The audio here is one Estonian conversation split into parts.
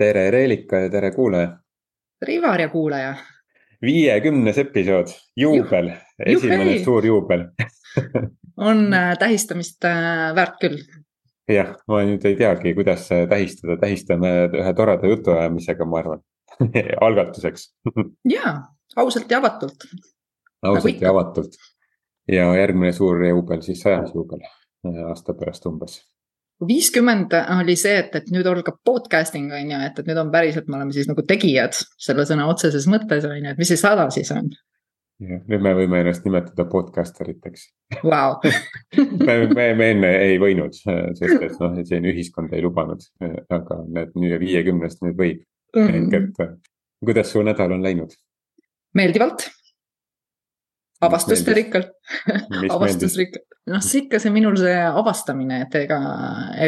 tere, Reelika ja tere, kuulaja. tere, Ivar ja kuulaja. viiekümnes episood, juubel, esimene Juhei. suur juubel on äh, tähistamist äh, väärt küll. jah, ma nüüd ei teagi, kuidas tähistada, tähistame ühe toreda jutuajamisega, ma arvan algatuseks ja, ausalt ja avatult. ausalt nagu ja avatult. ja järgmine suur juubel, siis sajas juubel aasta pärast umbes viiskümmend oli see, et, et nüüd algab podcasting on ju, et, et nüüd on päriselt, me oleme siis nagu tegijad selle sõna otseses mõttes on ju, et mis see sada siis on? nüüd me võime ennast nimetada podcaster iteks wow. me, me, me enne ei võinud, sest et noh, siin ühiskond ei lubanud, aga need nüüd viiekümnest nüüd võib mm. -hmm. ehk et kuidas su nädal on läinud? meeldivalt avastusrikkalt avastusrikkalt, noh, see ikka see minul see avastamine, et ega,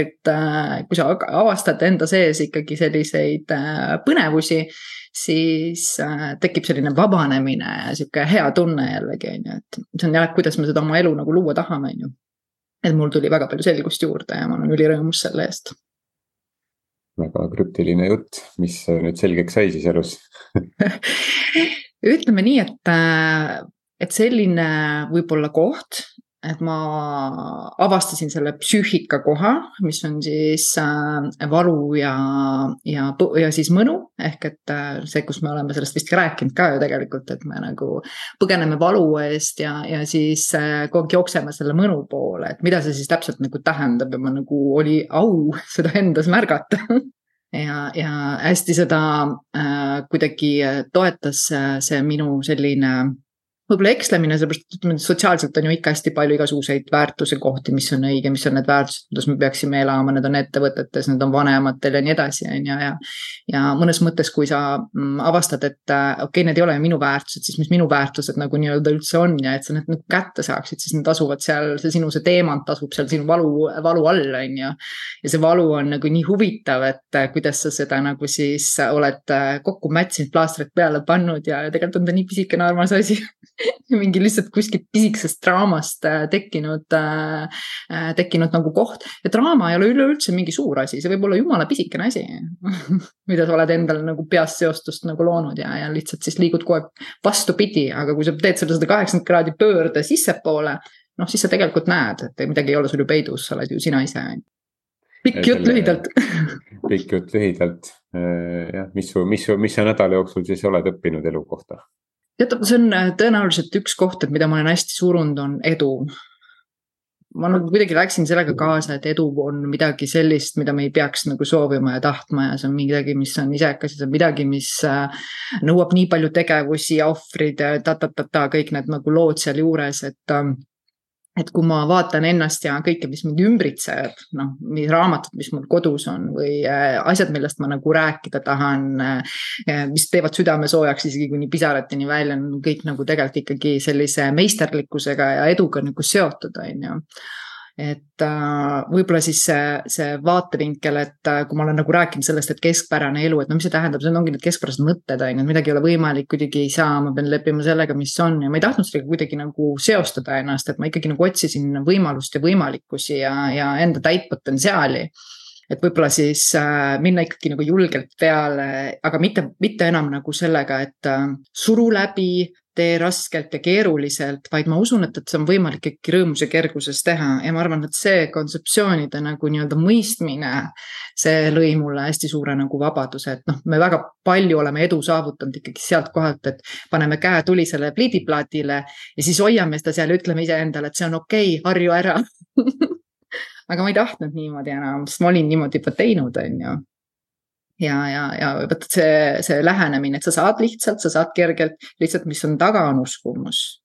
et äh, kui sa avastad enda sees ikkagi selliseid äh, põnevusi, siis äh, tekib selline vabanemine ja sihuke hea tunne jällegi on ju, et see on jah, kuidas me seda oma elu nagu luua tahame, on ju. et mul tuli väga palju selgust juurde ja ma olen ülirõõmus selle eest. Väga krüptiline jutt, mis nüüd selgeks sai siis elus? Ütleme nii, et et selline võib-olla koht, et ma avastasin selle psüühika koha, mis on siis äh, valu ja, ja, ja siis mõnu. ehk et äh, see, kus me oleme sellest vist rääkinud ka ju tegelikult, et me nagu põgeneme valu eest ja, ja siis äh, kogu aeg jookseme selle mõnu poole, et mida see siis täpselt nagu tähendab? Ja ma nagu oli au seda endas märgata. Ja, ja hästi seda äh, kuidagi toetas see minu selline võib-olla ekslemine, sellepärast et ütleme, sotsiaalselt on ju ikka hästi palju igasuguseid väärtuse kohti, mis on õige, mis on need väärtused, kuidas me peaksime elama, need on ettevõtetes, need on vanematel ja nii edasi, on ju, ja. ja mõnes mõttes, kui sa mm, avastad, et äh, okei okay,, need ei ole minu väärtused, siis mis minu väärtused nagu nii-öelda üldse on ja et sa need nagu kätte saaksid, siis need asuvad seal, see sinu see teemant asub seal sinu valu, valu all, on ju. ja see valu on nagu nii huvitav, et äh, kuidas sa seda nagu siis oled äh, kokku mätsinud, plaastrid peale pannud ja tegelikult on ta nii pisikene armas asi mingi lihtsalt kuskilt pisikesest draamast äh, tekkinud, äh, äh, tekkinud nagu koht. ja draama ei ole üleüldse mingi suur asi, see võib olla jumala pisikene asi mida sa oled endale nagu peas seostust nagu loonud ja, ja lihtsalt siis liigud kogu aeg vastupidi, aga kui sa teed selle sada kaheksakümmend kraadi pöörde sissepoole, noh, siis sa tegelikult näed, et midagi ei ole sul ju peidus, sa oled ju sina ise. pikk jutt lühidalt pikk jutt lühidalt, jah, mis su, mis su, mis sa nädala jooksul siis oled õppinud elu kohta? Tead, see on äh, tõenäoliselt üks koht, et mida ma olen hästi surunud, on edu. ma nagu kuidagi läksin sellega kaasa, et edu on midagi sellist, mida me ei peaks nagu soovima ja tahtma ja see on midagi, mis on isekas ja see on midagi, mis äh, nõuab nii palju tegevusi ja ohvrid ja ta-ta-ta-ta, kõik need nagu lood sealjuures, et ähm, et kui ma vaatan ennast ja kõike, mis mind ümbritseb, noh, mis raamatud, mis mul kodus on või äh, asjad, millest ma nagu rääkida tahan äh,, mis teevad südame soojaks isegi kuni pisarateni välja, on kõik nagu tegelikult ikkagi sellise meisterlikkusega ja eduga nagu seotud, on ju et äh, võib-olla siis see, see vaatevinkel, et äh, kui ma olen nagu rääkinud sellest, et keskpärane elu, et no mis see tähendab, see ongi need keskpärased mõtted, on ju, et midagi ei ole võimalik, kuidagi ei saa, ma pean leppima sellega, mis on ja ma ei tahtnud sellega kuidagi nagu seostada ennast, et ma ikkagi nagu otsisin võimalust ja võimalikkusi ja, ja enda täit potentsiaali et võib-olla siis äh, minna ikkagi nagu julgelt peale, aga mitte, mitte enam nagu sellega, et äh, suru läbi, tee raskelt ja keeruliselt, vaid ma usun, et, et see on võimalik ikkagi rõõmus ja kerguses teha. Ja ma arvan, et see kontseptsioonide nagu nii-öelda mõistmine, see lõi mulle hästi suure nagu vabaduse, et noh, me väga palju oleme edu saavutanud ikkagi sealt kohalt, et paneme käe tulisele pliidiplaadile ja siis hoiame seda seal ja ütleme iseendale, et see on okei okay,, harju ära. Aga ma ei tahtnud niimoodi enam, sest ma olin niimoodi juba teinud, on ju ja, ja, ja vot see, see lähenemine, et sa saad lihtsalt, sa saad kergelt, lihtsalt, mis on taga, on uskumus.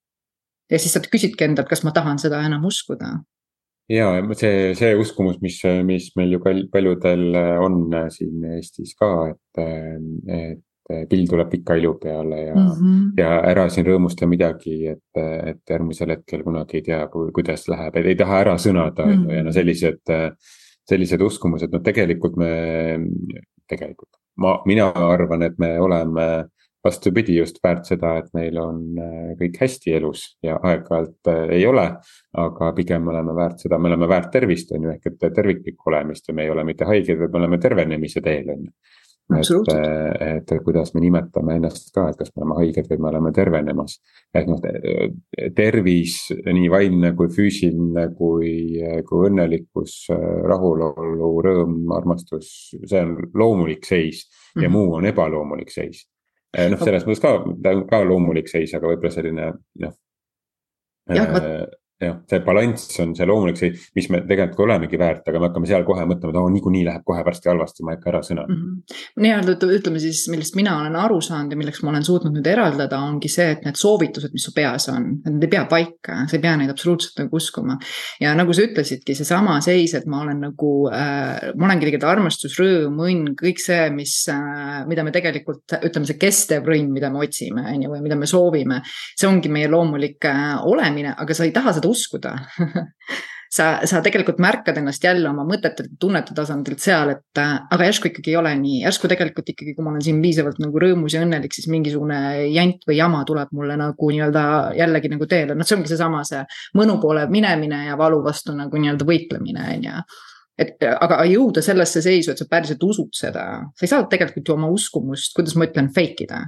ja siis sa küsidki endalt, kas ma tahan seda enam uskuda. ja see, see uskumus, mis, mis meil ju paljudel on siin Eestis ka, et, et pill tuleb pika ilu peale ja mm, -hmm. ja ära siin rõõmusta midagi, et, et järgmisel hetkel kunagi ei tea, kuidas läheb, et ei taha ära sõnada mm, -hmm. ja no sellised sellised uskumused, no tegelikult me tegelikult. ma, mina arvan, et me oleme vastupidi just väärt seda, et meil on äh, kõik hästi elus ja aeg-ajalt äh, ei ole. aga pigem me oleme väärt seda, me oleme väärt tervist, on ju, ehk et terviklikku olemist ja me ei ole mitte haiged, vaid me oleme tervenemise teel, on ju. Et, et kuidas me nimetame ennast ka, et kas me oleme haiged või me oleme tervenemas. et noh, tervis, nii vaimne kui füüsiline kui, kui õnnelikkus, rahulolu, rõõm, armastus, see on loomulik seis ja mm -hmm. muu on ebaloomulik seis. noh, selles mõttes ka, ta on ka loomulik seis, aga võib-olla selline noh. Äh, jah, see balanss on see loomulik, see, mis me tegelikult olemegi väärt, aga me hakkame seal kohe mõtlema, et oo niikuinii läheb kohe varsti halvasti, ma ei hakka ära sõna mm -hmm.. nii-öelda ütleme siis, millest mina olen aru saanud ja milleks ma olen suutnud nüüd eraldada, ongi see, et need soovitused, mis su peas on, need ei pea paika, sa ei pea neid absoluutselt nagu uskuma. ja nagu sa ütlesidki, seesama seis, et ma olen nagu äh,, ma olengi tegelikult armastus, rõõm, õnn, kõik see, mis äh,, mida me tegelikult, ütleme see kestev rõnn, mida me otsime, on ju, või mida me soovime. see ongi meie loomulik äh, olemine, aga sa ei taha seda uskuda sa, sa tegelikult märkad ennast jälle oma mõtete, tunnete tasandilt seal, et äh, aga järsku ikkagi ei ole nii, järsku tegelikult ikkagi, kui ma olen siin piisavalt nagu rõõmus ja õnnelik, siis mingisugune jant või jama tuleb mulle nagu nii-öelda jällegi nagu teele, noh, see ongi seesama see mõnu poole minemine ja valu vastu nagu nii-öelda võitlemine, on ju. Et aga jõuda sellesse seisu, et sa päriselt usud seda, sa ei saa tegelikult ju oma uskumust, kuidas ma ütlen, fake ida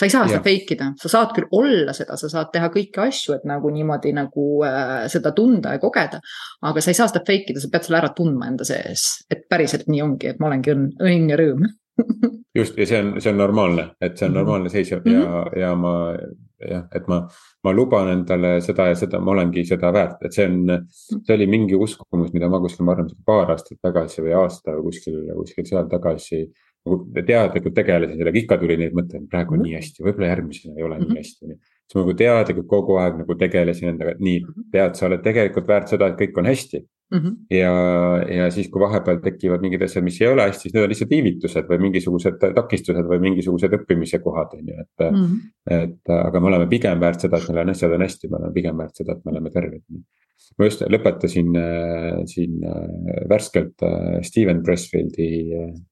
sa ei saa seda fake ida, sa saad küll olla seda, sa saad teha kõiki asju, et nagu niimoodi nagu äh, seda tunda ja kogeda. aga sa ei saa seda fake ida, sa pead selle ära tundma enda sees, et päriselt nii ongi, et ma olengi õnn, õnn ja rõõm just ja see on, see on normaalne, et see on mhm. normaalne seis ja mm, -hmm. ja, ja ma jah, et ma, ma luban endale seda ja seda, ma olengi seda väärt, et see on, see oli mingi uskumus, mida ma kuskil, ma arvan, paar aastat tagasi või aasta või kuskil, kuskil seal tagasi nagu teadlikult tegelesin sellega, ikka tuli neid mõtteid, praegu on nii hästi, võib-olla järgmisena ei ole mm -hmm. nii mhm. hästi. siis ma nagu teadlikult kogu aeg nagu tegelesin endaga, et nii, mhm. tead, sa oled tegelikult väärt seda, et kõik on hästi mm. -hmm. ja, ja siis, kui vahepeal tekivad mingid asjad, mis ei ole hästi, siis need on lihtsalt viivitused või mingisugused takistused või mingisugused õppimise kohad, on ju, et mm. -hmm. et aga me oleme pigem väärt seda, et meil on asjad on hästi, me oleme pigem väärt seda, et me oleme terved ma just lõpetasin äh, siin äh, värskelt äh, Steven Pressfieldi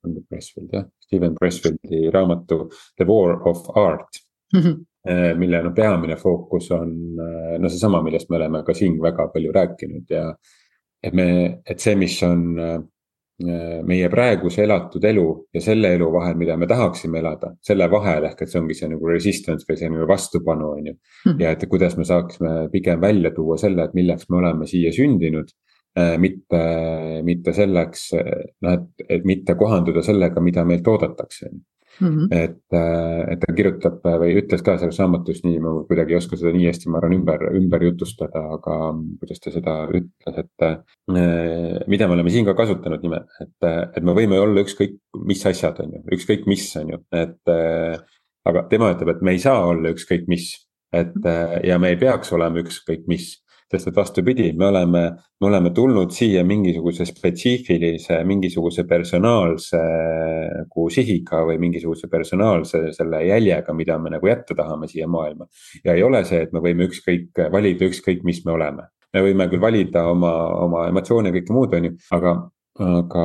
on ta Pressfield jah, Steven Pressfieldi raamatu The War of Art mm. -hmm. Mille noh, peamine fookus on äh, no seesama, millest me oleme ka siin väga palju rääkinud ja. et me, et see, mis on meie praeguse elatud elu ja selle elu vahel, mida me tahaksime elada, selle vahel ehk et see ongi see nagu resistance või see nagu vastupanu, on ju. Hmm. ja et kuidas me saaksime pigem välja tuua selle, et milleks me oleme siia sündinud. Äh, mitte, mitte selleks, noh, et, et mitte kohanduda sellega, mida meilt oodatakse, on ju Mm -hmm. et, äh, et ta kirjutab või ütles ka selles raamatus nii, ma kuidagi ei oska seda nii hästi, ma arvan, ümber, ümber jutustada, aga kuidas ta seda ütles, et. Äh, mida me oleme siin ka kasutanud nime, et, et me võime olla ükskõik mis asjad, on ju, ükskõik mis, on ju, et. Äh, aga tema ütleb, et me ei saa olla ükskõik mis, et ja me ei peaks olema ükskõik mis sest et vastupidi, me oleme, me oleme tulnud siia mingisuguse spetsiifilise, mingisuguse personaalse nagu sihiga või mingisuguse personaalse selle jäljega, mida me nagu jätta tahame siia maailma. ja ei ole see, et me võime ükskõik, valida ükskõik, mis me oleme. me võime küll valida oma, oma emotsioone ja kõike muud, on ju, aga, aga,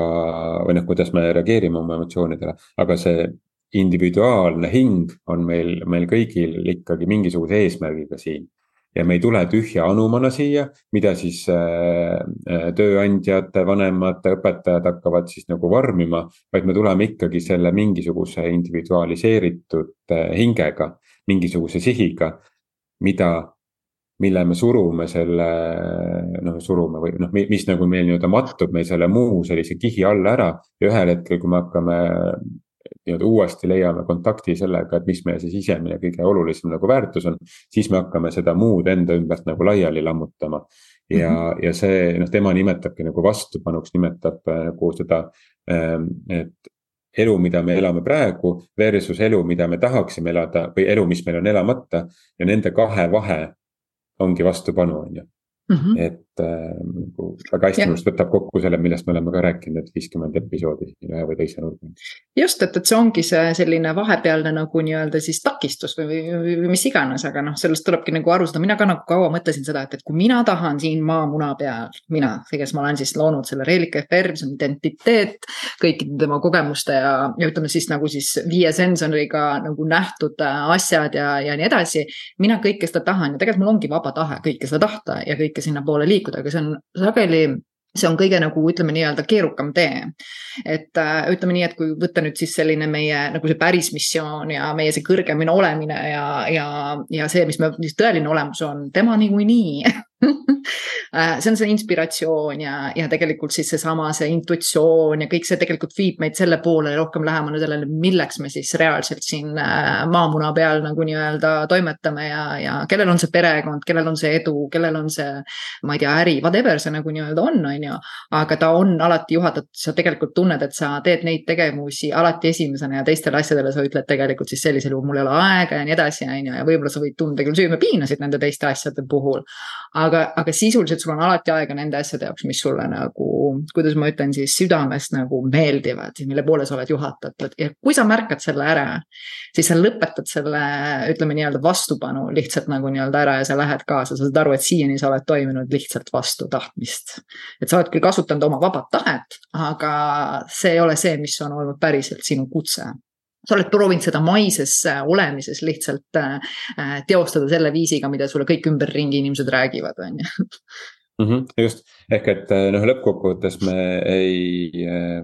või noh, kuidas me reageerime oma emotsioonidele, aga see individuaalne hing on meil, meil kõigil ikkagi mingisuguse eesmärgiga siin ja me ei tule tühja anumana siia, mida siis äh, äh, tööandjad, vanemad, õpetajad hakkavad siis nagu vormima. vaid me tuleme ikkagi selle mingisuguse individualiseeritud äh, hingega, mingisuguse sihiga, mida, mille me surume selle, noh surume või noh, mis nagu meil nii-öelda mattub meil selle muu sellise kihi alla ära. ja ühel hetkel, kui me hakkame nii-öelda uuesti leiame kontakti sellega, et mis meie see sisemine kõige olulisem nagu väärtus on. siis me hakkame seda muud enda ümbert nagu laiali lammutama. ja mm, -hmm. ja see noh, tema nimetabki nagu vastupanuks, nimetab äh, nagu seda, ähm, et elu, mida me elame praegu versus elu, mida me tahaksime elada või elu, mis meil on elamata ja nende kahe vahe ongi vastupanu, on ju mm. Et äh, nagu väga hästi minu arust võtab kokku selle, millest me oleme ka rääkinud, et viiskümmend episoodi ühe või teise nurga. just, et, et see ongi see selline vahepealne nagu nii-öelda siis takistus või, või, või mis iganes, aga noh, sellest tulebki nagu aru saada, mina ka nagu kaua mõtlesin seda, et, et kui mina tahan siin maamuna peal, mina, see, kes ma olen siis loonud selle Reelika FR, see on identiteet kõikide tema kogemuste ja, ja ütleme siis nagu siis viie sensoriga nagu nähtud asjad ja, ja nii edasi. mina kõike seda tahan ja tegelikult mul ongi vaba tahe kõike seda tahta ja kõike sinnapoole liikuda, aga see on sageli see on kõige nagu ütleme nii-öelda keerukam tee. et äh, ütleme nii, et kui võtta nüüd siis selline meie nagu see päris missioon ja meie see kõrgemine olemine ja, ja, ja see, mis me, mis tõeline olemus on, tema niikuinii see on see inspiratsioon ja, ja tegelikult siis seesama, see intuitsioon ja kõik see tegelikult viib meid selle poole rohkem lähemale sellele, milleks me siis reaalselt siin äh, maamuna peal nagu nii-öelda toimetame ja, ja kellel on see perekond, kellel on see edu, kellel on see, ma ei tea, äri, whatever see nagu nii-öelda on, on ju. aga ta on alati juhatatud, sa tegelikult tunned, et sa teed neid tegevusi alati esimesena ja teistele asjadele sa ütled tegelikult siis sellisel juhul mul ei ole aega ja nii edasi, on ju, ja võib-olla sa võid tunda küll süümepiinasid nende teiste asjade puhul. aga, aga sisuliselt sul on alati aega nende asjade jaoks, mis sulle nagu, kuidas ma ütlen siis südamest nagu meeldivad, mille poole sa oled juhatatud. Ja kui sa märkad selle ära, siis sa lõpetad selle, ütleme nii-öelda vastupanu lihtsalt nagu nii-öelda ära ja sa lähed kaasa, sa saad aru, et siiani sa oled toiminud lihtsalt vastu tahtmist. et sa oled küll kasutanud oma vabat tahet, aga see ei ole see, mis on olnud päriselt sinu kutse sa oled proovinud seda maises olemises lihtsalt äh, teostada selle viisiga, mida sulle kõik ümberringi inimesed räägivad, on ju. Mhm, just, ehk et äh, noh, lõppkokkuvõttes me ei äh,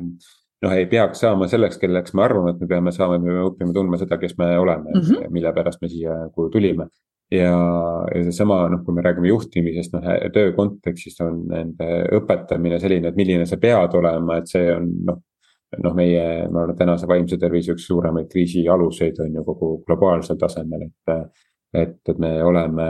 noh, ei peaks saama selleks, kelleks me arvame, et me peame saama, me peame õppima tundma seda, kes me oleme mm, -hmm. mille pärast me siia nagu tulime. ja, ja seesama, noh, kui me räägime juhtimisest, noh töö kontekstis on nende õpetamine selline, et milline sa pead olema, et see on noh noh, meie, ma arvan, tänase vaimse tervise üks suuremaid kriisi aluseid on ju kogu globaalsel tasemel, et. et, et me oleme,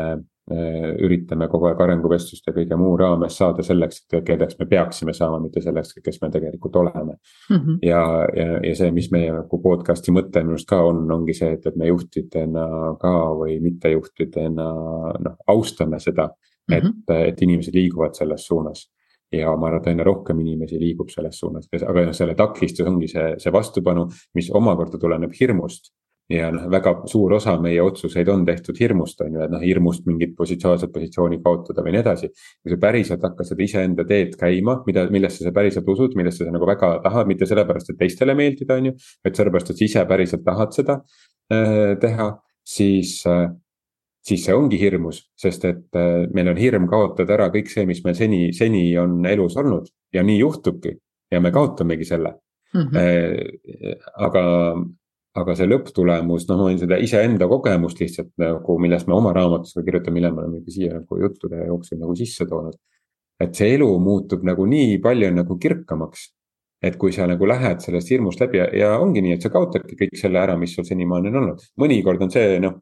üritame kogu aeg arenguvestluste ja kõige muu raames saada selleks, et kelleks me peaksime saama, mitte selleks, kes me tegelikult oleme mm. -hmm. ja, ja, ja see, mis meie nagu podcast'i mõte minu arust ka on, ongi see, et, et me juhtidena ka või mittejuhtidena noh, austame seda. et mm, -hmm. et inimesed liiguvad selles suunas ja ma arvan, et aina rohkem inimesi liigub selles suunas, aga noh, selle takistus ongi see, see vastupanu, mis omakorda tuleneb hirmust. ja noh, väga suur osa meie otsuseid on tehtud hirmust, on ju, et noh, hirmust mingit positsionaalset positsiooni kaotada või nii edasi. kui sa päriselt hakkad seda iseenda teed käima, mida, millesse sa päriselt usud, millesse sa nagu väga tahad, mitte sellepärast, et teistele meeldida, on ju. vaid sellepärast, et sa ise päriselt tahad seda äh, teha, siis äh, siis see ongi hirmus, sest et äh, meil on hirm kaotada ära kõik see, mis meil seni, seni on elus olnud ja nii juhtubki ja me kaotamegi selle mm. -hmm. aga, aga see lõpptulemus, noh, ma võin seda iseenda kogemust lihtsalt nagu, millest me oma raamatus ka kirjutame, mille me oleme siia nagu juttude jooksul nagu sisse toonud. et see elu muutub nagu nii palju nagu kirkamaks. et kui sa nagu lähed sellest hirmust läbi ja, ja ongi nii, et sa kaotadki kõik selle ära, mis sul senimaani on olnud. mõnikord on see noh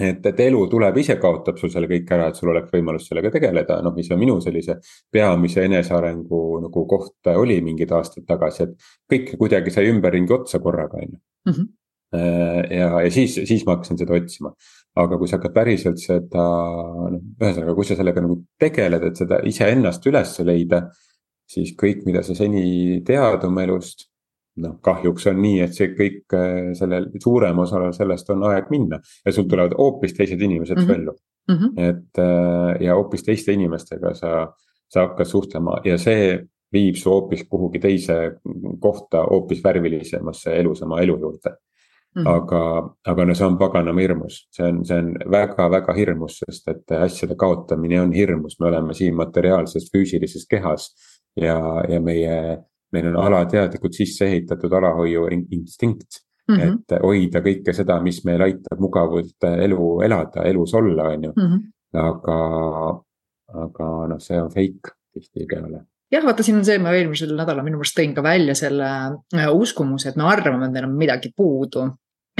et, et elu tuleb ise, kaotab sul selle kõik ära, et sul oleks võimalus sellega tegeleda, noh, mis on minu sellise peamise enesearengu nagu koht oli mingid aastad tagasi, et kõik kuidagi sai ümberringi otsa korraga, on ju. Mhm. Äh, ja, ja siis, siis ma hakkasin seda otsima. aga kui sa hakkad päriselt seda, noh, ühesõnaga, kui sa sellega nagu tegeled, et seda iseennast üles leida, siis kõik, mida sa seni tead oma elust noh, kahjuks on nii, et see kõik äh, sellel suurem osa sellest on aeg minna ja sul tulevad hoopis teised inimesed mm -hmm. ellu mm. -hmm. et äh, ja hoopis teiste inimestega sa, sa hakkad suhtlema ja see viib su hoopis kuhugi teise kohta, hoopis värvilisemasse, elusama elu juurde mm. -hmm. aga, aga no see on paganama hirmus, see on, see on väga-väga hirmus, sest et asjade kaotamine on hirmus, me oleme siin materiaalses füüsilises kehas ja, ja meie meil on alateadlikult sisse ehitatud alahoiu instinkt mm. -hmm. et hoida kõike seda, mis meil aitab mugavalt elu elada, elus olla, on ju. -hmm. aga, aga noh, see on fake tihtipeale jah, vaata, siin on see, ma eelmisel nädalal minu meelest tõin ka välja selle äh, uskumuse, et me arvame, et meil on midagi puudu.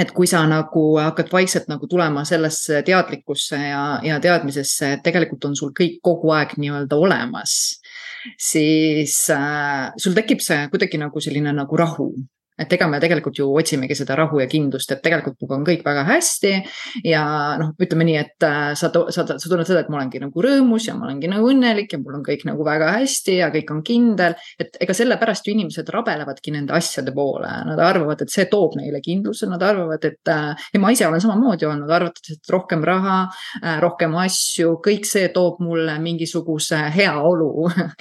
et kui sa nagu hakkad vaikselt nagu tulema sellesse teadlikkusse ja, ja teadmisesse, et tegelikult on sul kõik kogu aeg nii-öelda olemas siis äh, sul tekib see kuidagi nagu selline nagu rahu et ega me tegelikult ju otsimegi seda rahu ja kindlust, et tegelikult minuga on kõik väga hästi. ja noh, ütleme nii, et äh, sa, sa, sa tunned seda, et ma olengi nagu rõõmus ja ma olengi nagu õnnelik ja mul on kõik nagu väga hästi ja kõik on kindel. et ega sellepärast ju inimesed rabelevadki nende asjade poole, nad arvavad, et see toob neile kindluse, nad arvavad, et äh, ja ma ise olen samamoodi olnud, arvates, et rohkem raha, äh, rohkem asju, kõik see toob mulle mingisuguse heaolu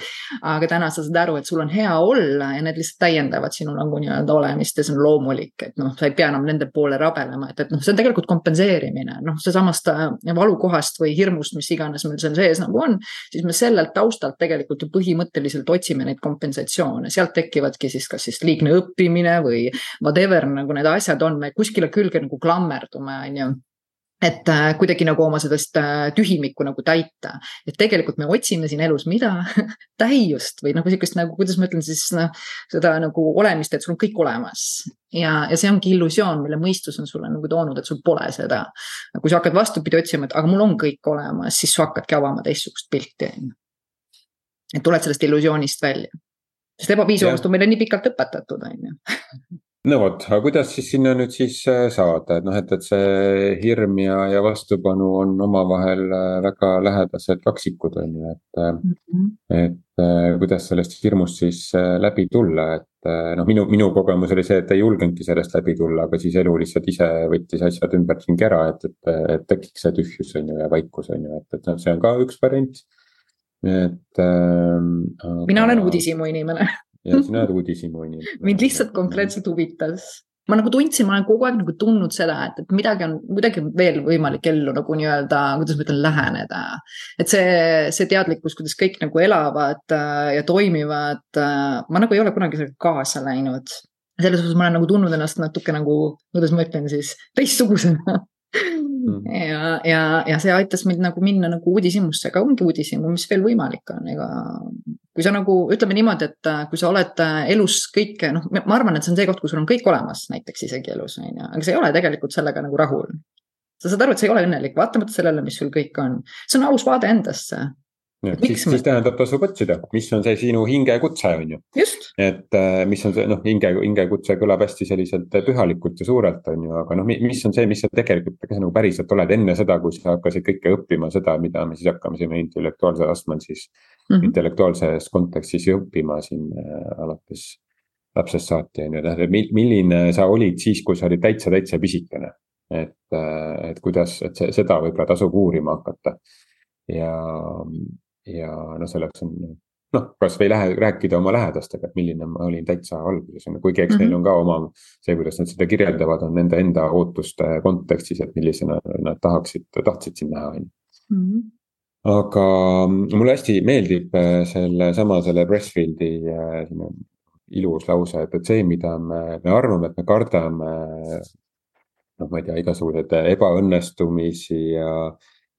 aga täna sa saad aru, et sul on hea olla ja need lihtsalt täiendavad sinu nagu nii-öelda olemust olemist ja see on loomulik, et noh, sa ei pea enam nende poole rabelema, et, et noh, see on tegelikult kompenseerimine, noh, seesamast äh, valukohast või hirmust, mis iganes meil seal sees nagu on. siis me sellelt taustalt tegelikult ju põhimõtteliselt otsime neid kompensatsioone, sealt tekivadki siis kas siis liigne õppimine või whatever nagu need asjad on, me kuskile külge nagu klammerdume, on ju et äh, kuidagi nagu oma sellest äh, tühimikku nagu täita. et tegelikult me otsime siin elus mida täiust või nagu sihukest nagu, kuidas ma ütlen siis noh, seda nagu olemist, et sul on kõik olemas. ja, ja see ongi illusioon, mille mõistus on sulle nagu toonud, et sul pole seda. kui sa hakkad vastupidi otsima, et aga mul on kõik olemas, siis sa hakkadki avama teistsugust pilti, on ju. et tuled sellest illusioonist välja. sest ebapiisavust on meile nii pikalt õpetatud, on ju no vot, aga kuidas siis sinna nüüd siis äh, saada, et noh, et, et see hirm ja, ja vastupanu on omavahel äh, väga lähedased kaksikud on ju, et mm. -hmm. et kuidas sellest hirmust siis läbi tulla, et noh, minu, minu kogemus oli see, et ei julgenudki sellest läbi tulla, aga siis elu lihtsalt ise võttis asjad ümberringi ära, et, et, et tekiks see tühjus on ju ja vaikus on ju, et, et noh, see on ka üks variant. et ähm,. mina olen uudishimu inimene ja sina oled uudishimu inimene. mind lihtsalt konkreetselt huvitas ma nagu tundsin, ma olen kogu aeg nagu tundnud seda, et, et midagi on, kuidagi veel võimalik ellu nagu nii-öelda, kuidas ma ütlen, läheneda. et see, see teadlikkus, kuidas kõik nagu elavad äh, ja toimivad äh,, ma nagu ei ole kunagi sellega kaasa läinud. selles suhtes ma olen nagu tundnud ennast natuke nagu, kuidas ma ütlen siis, teistsugusena. ja, ja, ja see aitas mind nagu minna nagu uudishimusse, aga ongi uudishimu, mis veel võimalik on, ega kui sa nagu ütleme niimoodi, et äh, kui sa oled äh, elus kõike, noh, ma arvan, et see on see koht, kus sul on kõik olemas, näiteks isegi elus on ju, aga sa ei ole tegelikult sellega nagu rahul. sa saad aru, et sa ei ole õnnelik, vaatamata sellele, mis sul kõik on, see on aus vaade endasse siis, siis tähendab, tasub otsida, mis on see sinu hingekutse, on ju. et äh, mis on see noh, hinge, hingekutse kõlab hästi selliselt pühalikult ja suurelt, on ju, aga noh, mis on see, mis sa tegelikult, kes sa nagu päriselt oled enne seda, kui sa hakkasid kõike õppima, seda, mida me siis hakkame siin intellektuaalsel astmel siis mm -hmm. intellektuaalses kontekstis õppima siin äh, alates lapsest saati, on ju, tähendab, milline sa olid siis, kui sa olid täitsa, täitsa pisikene. et, äh, et kuidas, et see, seda võib-olla tasub uurima hakata ja ja noh, selleks on noh, kasvõi lähe, rääkida oma lähedastega, et milline ma olin täitsa alguses, kuigi eks mm -hmm. neil on ka oma, see, kuidas nad seda kirjeldavad, on nende enda ootuste kontekstis, et millisena nad tahaksid, tahtsid sind näha, on ju. Mhm. aga mulle hästi meeldib äh, sellesama, selle Pressfieldi äh, ilus lause, et, et see, mida me, me arvame, et me kardame. noh, ma ei tea, igasuguseid ebaõnnestumisi ja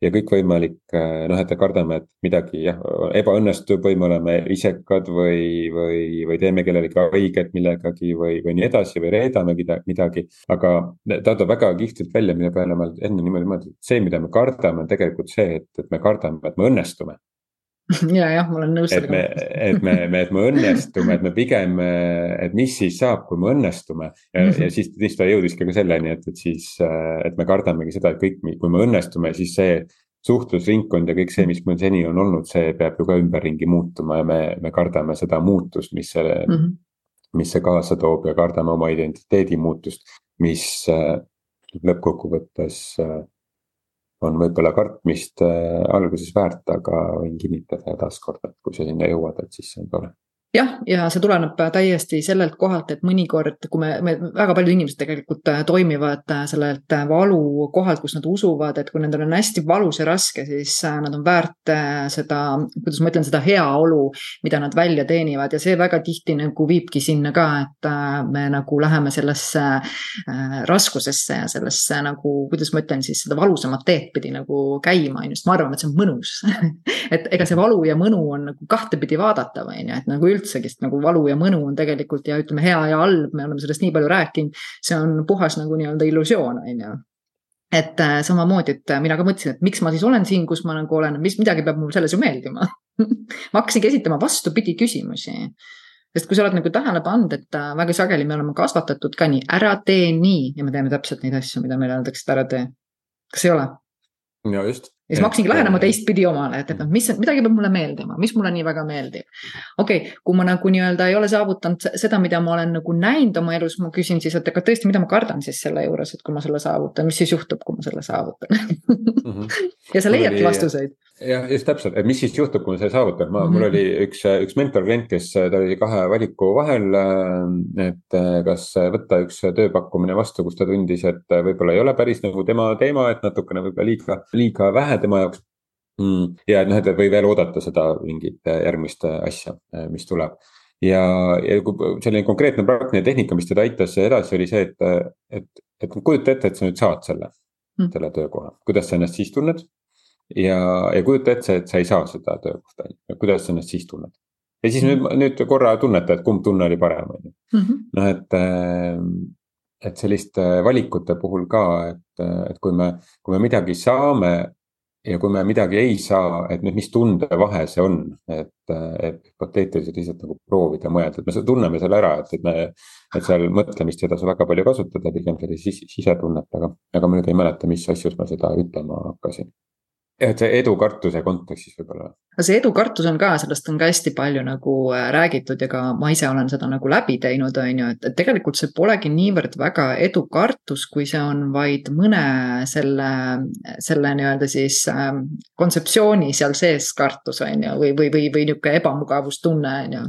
ja kõikvõimalik äh, noh, et kardame, et midagi jah, ebaõnnestub või me oleme isekad või, või, või teeme kellelegi haiget millegagi või, või nii edasi või reedame midagi. aga ta toob väga kihvtilt välja, mille peale ma enne niimoodi mõtlesin, et see, mida me kardame, on tegelikult see, et, et me kardame, et me õnnestume ja jah, ma olen nõus. et me, et me, me, et me õnnestume, et me pigem, et mis siis saab, kui me õnnestume. ja -hmm. ja siis, siis ta jõudiski ka selleni, et, et siis, et me kardamegi seda, et kõik, kui me õnnestume, siis see suhtlusringkond ja kõik see, mis meil seni on olnud, see peab ju ka ümberringi muutuma ja me, me kardame seda muutust, mis selle mm, -hmm. mis see kaasa toob ja kardame oma identiteedi muutust, mis lõppkokkuvõttes on võib-olla kartmist äh, alguses väärt, aga võin kinnitada taaskord, et kui sa sinna jõuad, et siis see on tore jah, ja see tuleneb täiesti sellelt kohalt, et mõnikord, kui me, me, väga paljud inimesed tegelikult äh, toimivad äh, sellelt äh, valu kohalt, kus nad usuvad, et kui nendel on hästi valus ja raske, siis nad on väärt seda, kuidas ma ütlen, seda heaolu, mida nad välja teenivad. Ja see väga tihti nagu viibki sinna ka, et me nagu läheme sellesse raskusesse ja sellesse nagu, kuidas ma ütlen siis seda valusamat teed pidi nagu käima, on ju, sest me arvame, et see on mõnus. Et ega see valu ja mõnu on nagu kahtepidi vaadatav, on ju, et nagu üldse üldsegi, sest nagu valu ja mõnu on tegelikult ja ütleme, hea ja halb, me oleme sellest nii palju rääkinud. see on puhas nagu nii-öelda illusioon, on ju et äh, samamoodi, et mina ka mõtlesin, et miks ma siis olen siin, kus ma nagu olen, mis midagi peab mul selles ju meeldima ma hakkasingi esitama vastupidi küsimusi. sest kui sa oled nagu tähele pannud, et äh, väga sageli me oleme kasvatatud ka nii, ära tee nii ja me teeme täpselt neid asju, mida meile öeldakse, et ära tee. kas ei ole? ja just ja siis ma hakkasingi lähenema teistpidi omale, et, et noh, mis, midagi peab mulle meeldima, mis mulle nii väga meeldib. okei okay,, kui ma nagu nii-öelda ei ole saavutanud seda, mida ma olen nagu näinud oma elus, ma küsin siis, et aga tõesti, mida ma kardan siis selle juures, et kui ma selle saavutan, mis siis juhtub, kui ma selle saavutan mm. -hmm. ja sa leiadki vastuseid jah, just täpselt, et mis siis juhtub, kui ma selle saavutan, ma mm, -hmm. mul oli üks, üks mentor klient, kes, ta oli kahe valiku vahel. et kas võtta üks tööpakkumine vastu, kus ta tundis, et võib-olla ei ole päris nagu tema teema, et natukene võib-olla liiga, liiga vähe tema jaoks mm.. ja noh, et või veel oodata seda mingit järgmist asja, mis tuleb ja, ja selline konkreetne praktiline tehnika, mis teda aitas edasi, oli see, et, et, et kujuta ette, et sa nüüd saad selle mm., selle töökoha, kuidas sa ennast siis tunned ja, ja kujuta ette, et sa ei saa seda töökohta, kuidas sa ennast siis tunned. ja siis mm -hmm. nüüd, nüüd korra tunneta, et kumb tunne oli parem, on ju. Noh, et, et selliste valikute puhul ka, et, et kui me, kui me midagi saame ja kui me midagi ei saa, et nüüd, mis tundevahe see on, et, et hüpoteetiliselt lihtsalt nagu proovida mõelda, et me tunneme selle ära, et, et me. et seal mõtlemist ei tasu väga palju kasutada, pigem sellist sisetunnet, aga, aga ma nüüd ei mäleta, mis asjus ma seda ütlema hakkasin et see edukartuse kontekstis võib-olla. see edukartus on ka, sellest on ka hästi palju nagu äh, räägitud ja ka ma ise olen seda nagu läbi teinud, on ju, et, et tegelikult see polegi niivõrd väga edukartus, kui see on vaid mõne selle, selle nii-öelda siis äh, kontseptsiooni seal sees kartus, on ju, või, või, või, või niisugune ebamugavustunne, on ju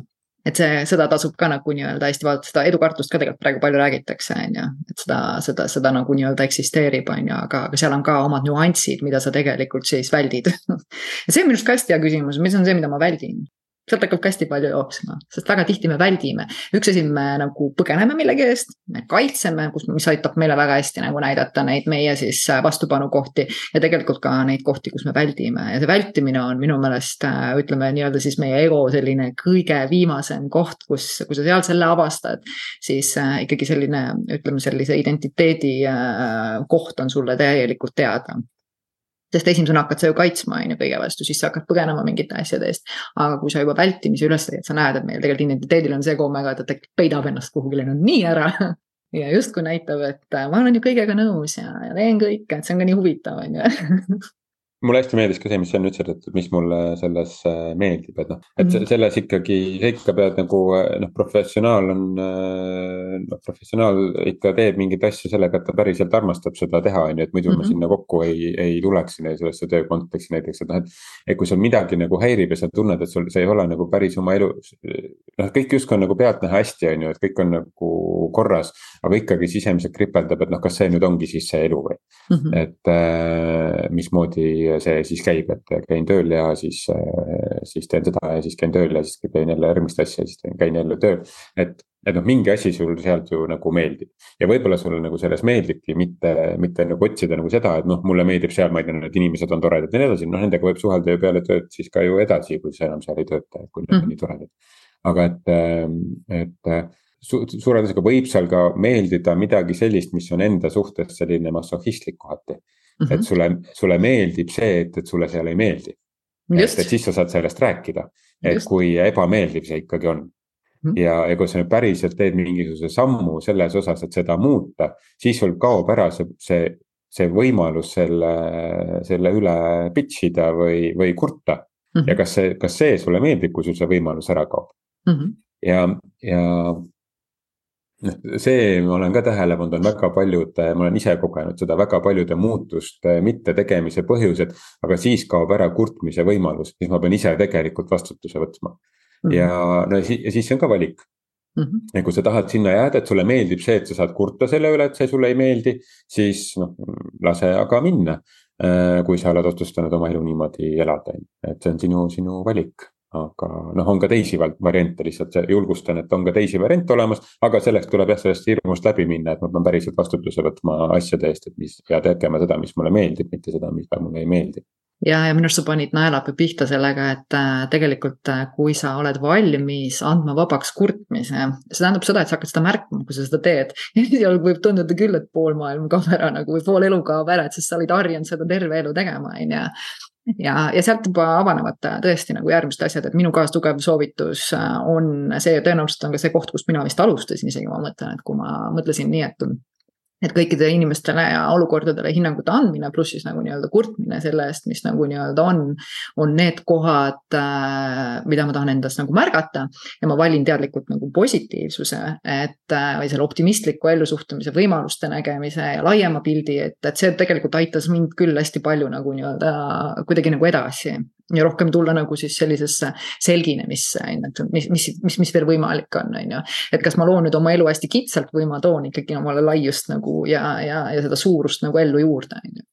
et see, seda tasub ka nagu nii-öelda hästi vaadata, seda edukartust ka tegelikult praegu palju räägitakse, on ju. et seda, seda, seda nagu nii-öelda eksisteerib, on ju, aga, aga seal on ka omad nüansid, mida sa tegelikult siis väldid see on minu arust ka hästi hea küsimus, mis on see, mida ma väldin? Sealt hakkab ka hästi palju jooksma, sest väga tihti me väldime. üks asi, me nagu põgeneme millegi eest, me kaitseme, kus, mis aitab meile väga hästi nagu näidata neid meie siis äh, vastupanukohti. ja tegelikult ka neid kohti, kus me väldime ja see vältimine on minu meelest äh, ütleme nii-öelda siis meie ego selline kõige viimasem koht, kus, kui sa seal selle avastad. siis äh, ikkagi selline, ütleme sellise identiteedi koht on sulle täielikult teada sest esimesena hakkad sa ju kaitsma, on ju, kõige vastu, siis sa hakkad põgenema mingite asjade eest. aga kui sa juba vältimise üles leiad, sa näed, et meil tegelikult identiteedil on see komme ka, et ta peidab ennast kuhugile no nii ära ja justkui näitab, et ma olen ju kõigega nõus ja, ja teen kõike, et see on ka nii huvitav, on ju mulle hästi meeldis ka see, mis sa nüüd ütlesid, et mis mulle selles äh, meeldib, et noh, et -hmm. selles ikkagi, sa ikka pead nagu äh, noh, professionaal on. Äh, noh, professionaal ikka teeb mingeid asju sellega, et ta päriselt armastab seda teha, on ju, et muidu mm -hmm. ma sinna kokku ei, ei tuleks sellesse töö konteksti näiteks, et noh, et. et kui sul midagi nagu häirib ja sa tunned, et sul, see ei ole nagu päris oma elu. noh, kõik justkui on nagu pealtnäha hästi, on ju, et kõik on nagu korras, aga ikkagi sisemiselt kripeldab, et noh, kas see nüüd ongi siis see elu või mm. -hmm. et äh, mismoodi see siis käib, et käin tööl ja siis, siis teen seda ja siis käin tööl ja siis teen jälle järgmist asja ja siis teen, käin jälle tööl. et, et noh, mingi asi sul sealt ju nagu meeldib ja võib-olla sulle nagu selles meeldibki mitte, mitte nagu otsida nagu seda, et noh, mulle meeldib seal, ma ei tea, need inimesed on toredad ja nii edasi, noh nendega võib suhelda ju peale tööd siis ka ju edasi, kui sa enam seal ei tööta, et kui nad on mm. nii toredad. aga et, et su suure tõenäosusega võib seal ka meeldida midagi sellist, mis on enda suhtes selline massohhistlik kohati mm. -hmm. et sulle, sulle meeldib see, et, et sulle seal ei meeldi. et, et siis sa saad sellest rääkida, et Just. kui ebameeldiv see ikkagi on. -hmm. ja, ja kui sa nüüd päriselt teed mingisuguse sammu selles osas, et seda muuta, siis sul kaob ära see, see, see võimalus selle, selle üle pitch ida või, või kurta mm. -hmm. ja kas see, kas see sulle meeldib, kui sul see võimalus ära kaob mm? -hmm. ja, ja see ma olen ka tähele pannud, on väga paljude, ma olen ise kogenud seda väga paljude muutuste mittetegemise põhjused. aga siis kaob ära kurtmise võimalus, siis ma pean ise tegelikult vastutuse võtma mm. -hmm. ja no ja siis see on ka valik mm. -hmm. ja kui sa tahad sinna jääda, et sulle meeldib see, et sa saad kurta selle üle, et see sulle ei meeldi, siis noh, lase aga minna. Äh, kui sa oled otsustanud oma elu niimoodi elada, et see on sinu, sinu valik aga noh, on ka teisi variante, lihtsalt julgustan, et on ka teisi variante olemas, aga selleks tuleb jah, sellest hirmust läbi minna, et ma pean päriselt vastutuse võtma asjade eest, et mis ja tegema seda, mis mulle meeldib, mitte seda, mis mulle ei meeldi ja, ja minu arust sa panid naelapea pihta sellega, et äh, tegelikult äh, kui sa oled valmis andma vabaks kurtmise, see tähendab seda, et sa hakkad seda märkama, kui sa seda teed. esialgu võib tunduda küll, et pool maailma kaob ära nagu või pool elu kaob ära, et sest sa olid harjunud seda terve elu tegema, on ju ja, ja sealt juba avanevad tõesti nagu järgmised asjad, et minu kaastugev soovitus äh, on see, tõenäoliselt on ka see koht, kust mina vist alustasin isegi, ma mõtlen, et kui ma mõtlesin nii, et et kõikidele inimestele ja olukordadele hinnangute andmine, pluss siis nagu nii-öelda kurtmine selle eest, mis nagu nii-öelda on, on need kohad äh,, mida ma tahan endas nagu märgata. ja ma valin teadlikult nagu positiivsuse, et äh, või selle optimistliku ellusuhtumise, võimaluste nägemise ja laiema pildi, et, et see tegelikult aitas mind küll hästi palju nagu nii-öelda kuidagi nagu edasi ja rohkem tulla nagu siis sellisesse selginemisse, on ju, et mis, mis, mis, mis veel võimalik on, on ju. et kas ma loon nüüd oma elu hästi kitsalt või ma toon ikkagi omale laiust nagu ja, ja, ja seda suurust nagu ellu juurde, on ju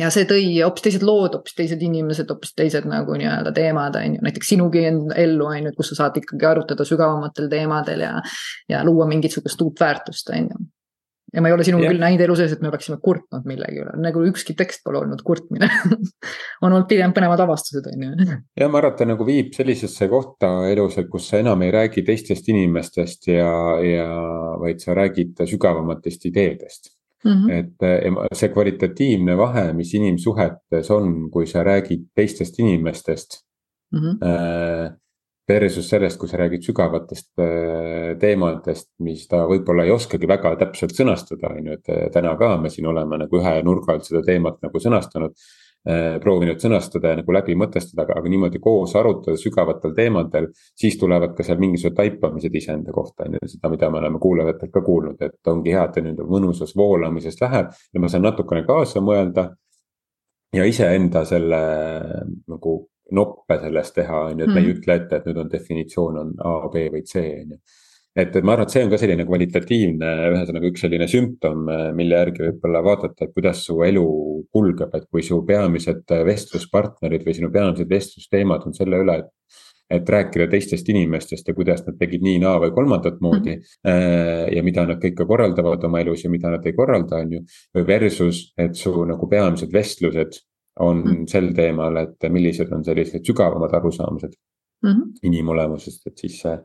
ja see tõi hoopis teised lood, hoopis teised inimesed, hoopis teised nagu nii-öelda teemad, on ju, näiteks sinugi ellu, on ju, et kus sa saad ikkagi arutada sügavamatel teemadel ja. ja luua mingisugust uut väärtust, on ju ja ma ei ole sinuga küll näinud elu sees, et me oleksime kurtnud millegi üle, nagu ükski tekst pole olnud kurtmine on olnud pigem põnevad avastused, on ju. ja ma arvan, et ta nagu viib sellisesse kohta elus, et kus sa enam ei räägi teistest inimestest ja, ja vaid sa räägid sügavamatest ideedest Mm -hmm. et see kvalitatiivne vahe, mis inimsuhetes on, kui sa räägid teistest inimestest mm. -hmm. Äh, Versus sellest, kui sa räägid sügavatest äh, teemadest, mis ta võib-olla ei oskagi väga täpselt sõnastada, on ju, et äh, täna ka me siin oleme nagu ühe nurga alt seda teemat nagu sõnastanud. Äh, proovinud sõnastada ja nagu läbi mõtestada, aga, aga niimoodi koos arutada sügavatel teemadel, siis tulevad ka seal mingisugused taipamised iseenda kohta, on ju, seda, mida me oleme kuulajatelt ka kuulnud, et ongi hea, et ta nüüd mõnusas voolamises läheb ja ma saan natukene kaasa mõelda ja iseenda selle nagu noppe sellest teha, on ju, et me ei mm. ütle ette, et nüüd on definitsioon on A, B või C, on ju. et, et ma arvan, et see on ka selline kvalitatiivne, ühesõnaga üks selline sümptom, mille järgi võib-olla vaadata, et kuidas su elu kulgeb, et kui su peamised vestluspartnerid või sinu peamised vestlusteemad on selle üle, et et rääkida teistest inimestest ja kuidas nad tegid nii, naa või kolmandat moodi mm. -hmm. ja mida nad kõike korraldavad oma elus ja mida nad ei korralda, on ju. Versus, et su nagu peamised vestlused on mm. sel teemal, et millised on sellised sügavamad arusaamised mm -hmm. inimolemusest, et siis see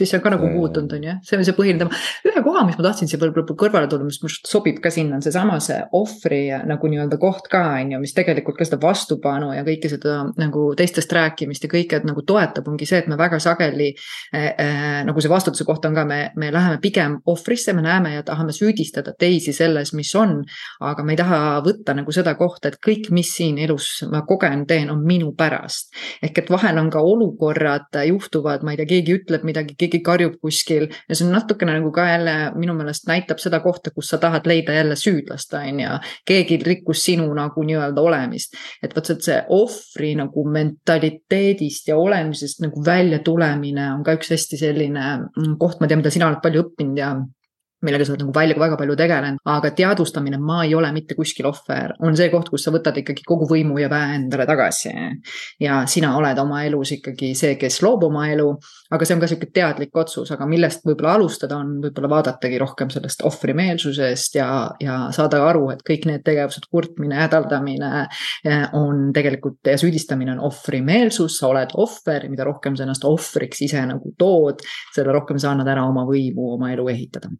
siis see on ka nagu muutunud, on ju, see on see põhiline teema. ühe koha, mis ma tahtsin siia võib-olla kõrvale tulla, mis minu arust sobib ka sinna, on seesama see ohvri nagu nii-öelda koht ka, on ju, mis tegelikult ka seda vastupanu ja kõike seda nagu teistest rääkimist ja kõike nagu toetab, ongi see, et me väga sageli äh,. Äh, nagu see vastutuse koht on ka, me, me läheme pigem ohvrisse, me näeme ja tahame süüdistada teisi selles, mis on. aga me ei taha võtta nagu seda kohta, et kõik, mis siin elus ma kogen, teen, on minu pärast. ehk et vahel on ka olukorrad juhtuvad, ma ei tea, keegi ütleb midagi keegi karjub kuskil ja see on natukene nagu ka jälle minu meelest näitab seda kohta, kus sa tahad leida jälle süüdlast, on ju. keegi rikkus sinu nagu nii-öelda olemist, et vot see ohvri nagu mentaliteedist ja olemisest nagu välja tulemine on ka üks hästi selline mm, koht, ma tean, mida sina oled palju õppinud ja millega sa oled nagu välja väga palju tegelenud, aga teadvustamine, ma ei ole mitte kuskil ohver, on see koht, kus sa võtad ikkagi kogu võimu ja väe endale tagasi. ja sina oled oma elus ikkagi see, kes loob oma elu, aga see on ka sihuke teadlik otsus, aga millest võib-olla alustada on võib-olla vaadatagi rohkem sellest ohvrimeelsusest ja, ja saada aru, et kõik need tegevused, kurtmine, hädaldamine eh, on tegelikult ja süüdistamine on ohvrimeelsus, sa oled ohver, mida rohkem sa ennast ohvriks ise nagu tood, selle rohkem sa annad ära oma võimu oma elu ehitada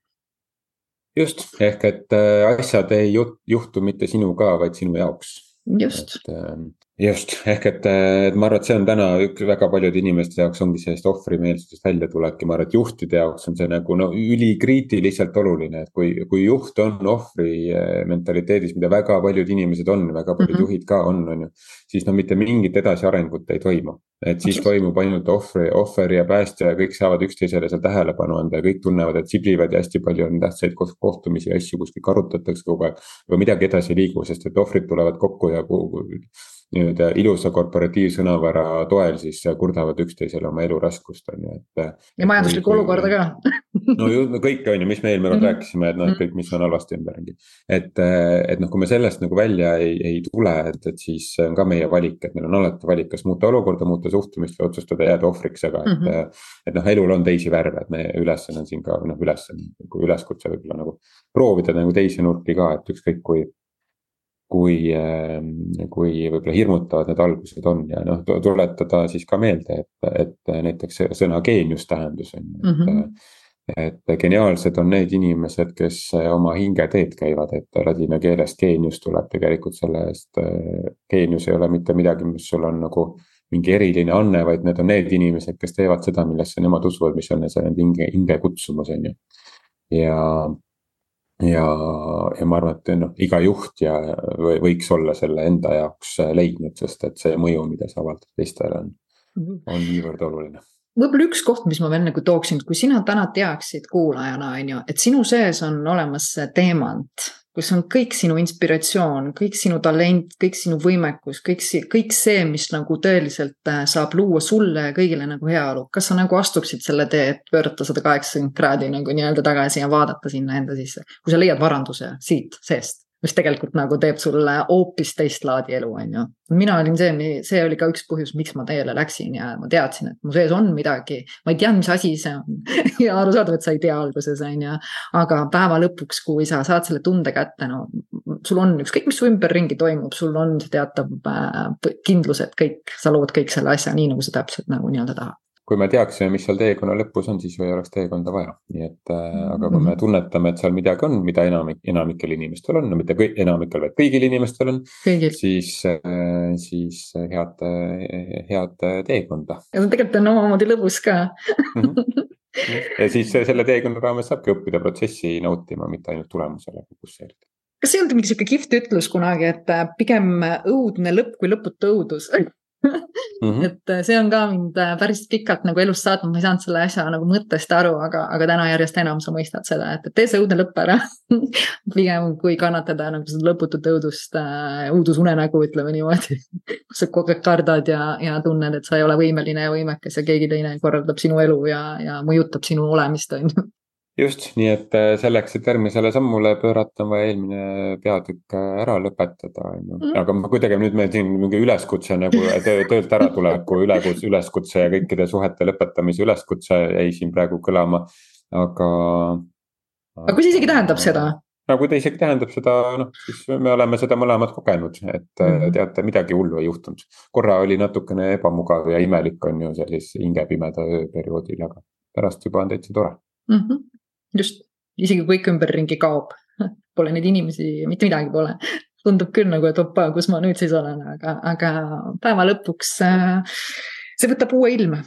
just, ehk et äh, asjad ei juhtu mitte sinuga, vaid sinu jaoks. just. Ähm, just, ehk et, et ma arvan, et see on täna üks väga paljude inimeste jaoks ongi sellest ohvrimeelsusest väljatulek ja ma arvan, et juhtide jaoks on see nagu no ülikriitiliselt oluline, et kui, kui juht on ohvri äh, mentaliteedis, mida väga paljud inimesed on, väga paljud mm -hmm. juhid ka on, on ju. siis no mitte mingit edasiarengut ei toimu, et siis toimub ainult ohvri, ohver ja päästja ja kõik saavad üksteisele seal tähelepanu anda ja kõik tunnevad, et siblivad ja hästi palju on tähtsaid kohtumisi ja asju kuskil arutatakse kogu aeg. aga midagi edasi ei liigu, sest et ohvrid tulevad kokku ja nii-öelda ilusa korporatiivsõnavara toel siis kurdavad üksteisele oma elu raskust, on ju, et. ja majanduslikku olukorda ka no ju kõik on ju, mis me eelmine kord mm -hmm. rääkisime, et noh, kõik, mis on halvasti ümberringi. et, et noh, kui me sellest nagu välja ei, ei tule, et, et siis on ka meie valik, et meil on alati valik, kas muuta olukorda, muuta suhtumist või otsustada jääda ohvriks, aga et mm. -hmm. et noh, elul on teisi värve, et meie ülesanne on siin ka noh, ülesanne, üleskutse võib-olla nagu proovida nagu teisi nurki ka, et ükskõik kui kui, ähm, kui võib-olla hirmutavad need algused on ja noh, tuletada siis ka meelde, et, et näiteks sõna geenius tähendus on ju, et mm. -hmm et geniaalsed on need inimesed, kes oma hingeteed käivad, et ladina keelest geenius tuleb tegelikult selle eest. geenius ei ole mitte midagi, mis sul on nagu mingi eriline anne, vaid need on need inimesed, kes teevad seda, millesse nemad usuvad, mis on see nende hinge, hinge kutsumus on ju. ja ja, ja ma arvan, et noh, iga juht ja võiks olla selle enda jaoks leidnud, sest et see mõju, mida sa avaldad teistele on, mhm. on niivõrd oluline võib-olla üks koht, mis ma veel nagu tooksin, kui sina täna teaksid kuulajana, on ju, et sinu sees on olemas see teemant kus on kõik sinu inspiratsioon, kõik sinu talent, kõik sinu võimekus, kõik see, kõik see, mis nagu tõeliselt äh, saab luua sulle ja kõigile nagu heaolu. kas sa nagu astuksid selle tee, et pöörata sada kaheksakümmend kraadi nagu nii-öelda tagasi ja vaadata sinna enda sisse, kui sa leiad varanduse siit seest? Mis tegelikult nagu teeb sulle hoopis teist laadi elu, on ju. mina olin see, see oli ka üks põhjus, miks ma teele läksin ja ma teadsin, et mu sees on midagi. ma ei teadnud, mis asi see on ja arusaadav, et sa ei tea alguses, on ju. aga päeva lõpuks, kui sa saad selle tunde kätte, no sul on ükskõik, mis su ümberringi toimub, sul on teatav äh, kindlus, et kõik, sa lood kõik selle asja nii, nagu sa täpselt nagu nii-öelda tahad kui me teaksime, mis seal teekonna lõpus on, siis ju ei oleks teekonda vaja, nii et äh, aga kui me mhm. tunnetame, et seal midagi on, mida enamik, enamikel inimestel on, no mitte kõik, enamikel, vaid kõigil inimestel on. siis äh,, siis head, head teekonda. ja tegelikult on omamoodi lõbus ka mm. -hmm. ja siis selle teekonna raames saabki õppida protsessi nautima, mitte ainult tulemusele fokusseerida kas ei olnud mingi sihuke kihvt ütlus kunagi, et äh, pigem õudne lõpp kui lõputu õudus Mm -hmm. et äh, see on ka mind äh, päris pikalt nagu elus saatnud, ma ei saanud selle asja nagu mõttest aru, aga, aga täna järjest enam sa mõistad seda, et tee see õudne lõpp ära. Pigem kui kannatada nagu seda lõputut õudust äh,, õudusunenägu, ütleme niimoodi. Kus sa kogu aeg kardad ja, ja tunned, et sa ei ole võimeline ja võimekas ja keegi teine korraldab sinu elu ja, ja mõjutab sinu olemist, on ju just, nii et äh, selleks, et järgmisele sammule pöörata, on vaja eelmine peatükk äh, ära lõpetada, on ju. Mm. aga ma kuidagi nüüd meil siin mingi üleskutse nagu töö, töölt äratuleku ülekutse, üleskutse ja kõikide suhete lõpetamise üleskutse jäi siin praegu kõlama, aga. aga kui see isegi tähendab seda? no kui ta isegi tähendab seda, noh siis me oleme seda mõlemad kogenud, et mm teate, midagi hullu ei juhtunud. korra oli natukene ebamugav ja imelik on ju sellisel hingepimeda ööperioodil, aga pärast juba on täitsa tore mm. -hmm just, isegi kõik ümberringi kaob, pole neid inimesi, mitte midagi pole. tundub küll nagu, et opa, kus ma nüüd siis olen, aga, aga päeva lõpuks äh, see võtab uue ilme.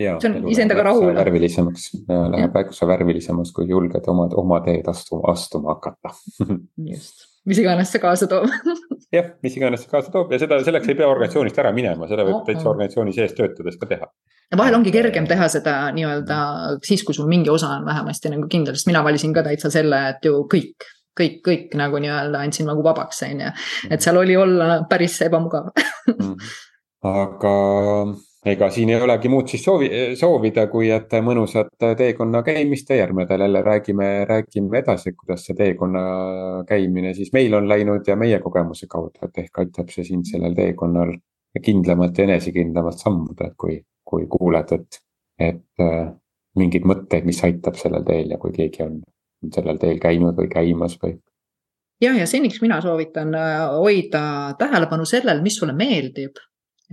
see on iseendaga rahul. värvilisemaks, läheb märksa värvilisemaks, kui julged oma, oma teed astuma, astuma hakata just, mis iganes see kaasa toob jah, mis iganes see kaasa toob. Ja seda, selleks ei pea organisatsioonist ära minema, seda võib oh, täitsa organisatsiooni sees töötades ka teha. Ja vahel ongi kergem teha seda nii-öelda siis, kui sul mingi osa on vähemasti nagu kindel, sest mina valisin ka täitsa selle, et ju kõik, kõik, kõik nagu nii-öelda andsin nagu vabaks, on ju. et seal oli olla päris ebamugav. Mhm. aga ega siin ei olegi muud siis soovi, soovida, kui et mõnusat teekonna käimist ja järgmedel jälle räägime, räägime edasi, kuidas see teekonna käimine siis meil on läinud ja meie kogemuse kaudu, et ehk aitab see sind sellel teekonnal kindlamalt ja enesekindlamalt sammuda, et kui kui kuuled, et, et äh, mingeid mõtteid, mis aitab sellel teel ja kui keegi on sellel teel käinud või käimas või. ja, ja seniks mina soovitan äh, hoida tähelepanu sellel, mis sulle meeldib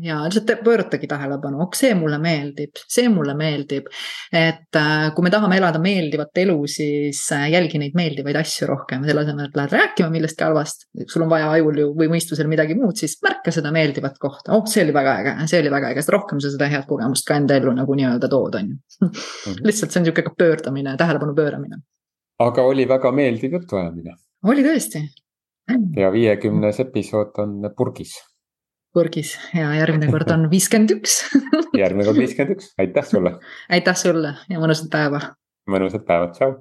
ja lihtsalt pööratagi tähelepanu, ok, see mulle meeldib, see mulle meeldib. et äh, kui me tahame elada meeldivat elu, siis äh, jälgi neid meeldivaid asju rohkem, selle asemel, et lähed rääkima millestki halvast. sul on vaja ajul ju või mõistusel midagi muud, siis märka seda meeldivat kohta, oh, see oli väga äge, see oli väga äge, sest rohkem sa seda head kogemust ka enda ellu nagu nii-öelda tood, on ju. Mhm. lihtsalt see on niisugune pöördamine, tähelepanu pööramine. aga oli väga meeldiv jutuajamine. oli tõesti. ja viiekümnes episood on purgis purgis ja järgmine kord on viiskümmend üks. järgmine kord viiskümmend üks, aitäh sulle. aitäh sulle ja mõnusat päeva. mõnusat päeva, tšau.